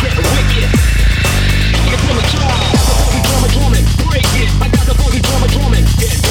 Get wicked. A job. Got the funky drummer drumming. Break it. I got the funky drummer drumming. Get